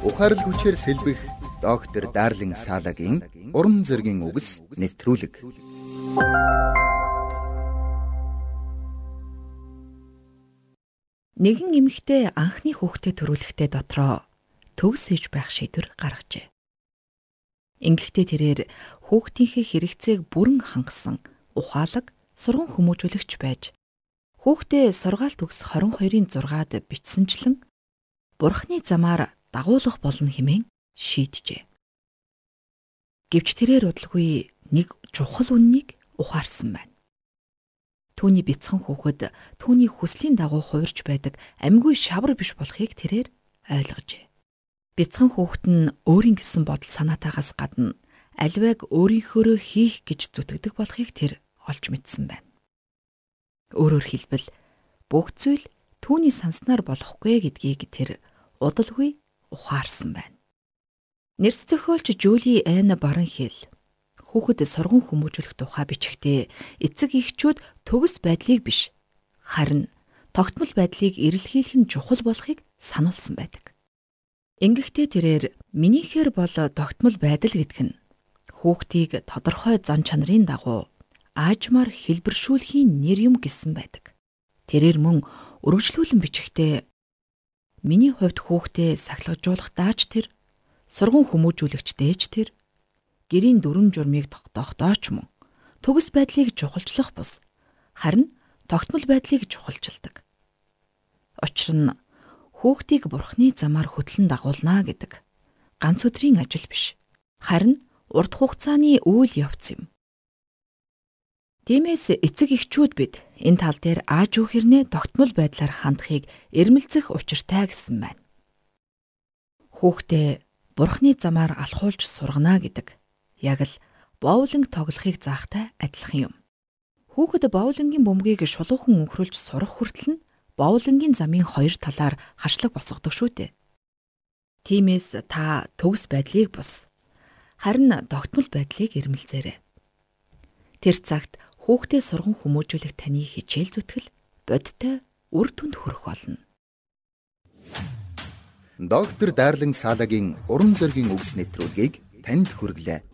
Ухаарлаг хүчээр сэлбэх доктор Дарлин Салагийн урам зоригийн үгс нэвтрүүлэг. Нэгэн эмэгтэй анхны хүүхдэд төрүүлэхдээ дотроо төгс хийж байх шийдвэр гаргажээ. Ингэхдээ тэрээр хүүхдийнхээ хэрэгцээг бүрэн хангасан ухаалаг сурган хүмүүжүүлэгч байж хүүхдээ сургаалт төгс 22-ын 6-ад бичсэнчлэн бурхны замаар дагуулах болно хэмээн шийджээ. Гэвч тэрээр удалгүй нэг чухал үннийг ухаарсан байна. Түүний бяцхан хүүхэд түүний хүслийн дагуу хувирч байдаг амьгүй шавар биш болохыг тэрээр ойлгожээ. Бяцхан хүүхэд нь өөрийн гэсэн бодол санаатаагаас гадна альваг өөрийнхөөрөө хийх гэж зүтгэдэг болохыг тэр олж мэдсэн байна. Өөрөөр хэлбэл бүх зүйл түүний санснаар болохгүй гэдгийг тэр удалгүй ухаарсан байна. Нэрс зохиолч Жули Эн Баранхил хүүхэд сурган хүмүүжүүлэх тухай бичгтээ эцэг эхчүүд төгс байдлыг биш харин тогтмол байдлыг эрэлхийлэх нь чухал болохыг сануулсан байдаг. Ингэхдээ тэрээр минийхээр бол тогтмол байдал гэдг нь хүүхдийг тодорхой зан чанарын дагуу аажмаар хэлбэршүүлэхийн нэр юм гэсэн байдаг. Тэрээр мөн өргөжлүүлэн бичихтэй миний хувьд хүүхдээ сахилгажуулах дааж тэр сурган хүмүүжүүлэгч дээж тэр гэрийн дүрм журмыг тогтоох дооч мөн төгс байдлыг чухалчлах бус харин тогтмол байдлыг чухалчилдаг. Учир нь хүүхдийг бурхны замаар хөтлөн дагуулна гэдэг ганц өдрийн ажил биш. Харин урт хугацааны үйл явц юм. Тиймээс эцэг эхчүүд бид энэ тал дээр ааж үхэрнээ тогтмол байдлаар хандахыг эрмэлзэх учиртай гэсэн байна. Хүүхдээ бурхны замаар алхуулж сургана гэдэг яг л боулинг тоглохыг заахтай адилхан юм. Хүүхэд боулингийн бөмбөгийг шулуухан өнхрүүлж сурах хүртэл нь боулингийн замын хоёр талаар хашлаг босгодог шүү дээ. Тиймээс та төгс байдлыг бус. Харин тогтмол байдлыг эрмэлзээрэй. Тэр цагт хүүхдээ сурган хүмүүжүүлэх таны хичээл зүтгэл бодтой үр дүнд хүрэх болно. Доктор Дарлин Салагийн уран зөгийн үгс нэвтрүүлгийг танд хүргэлээ.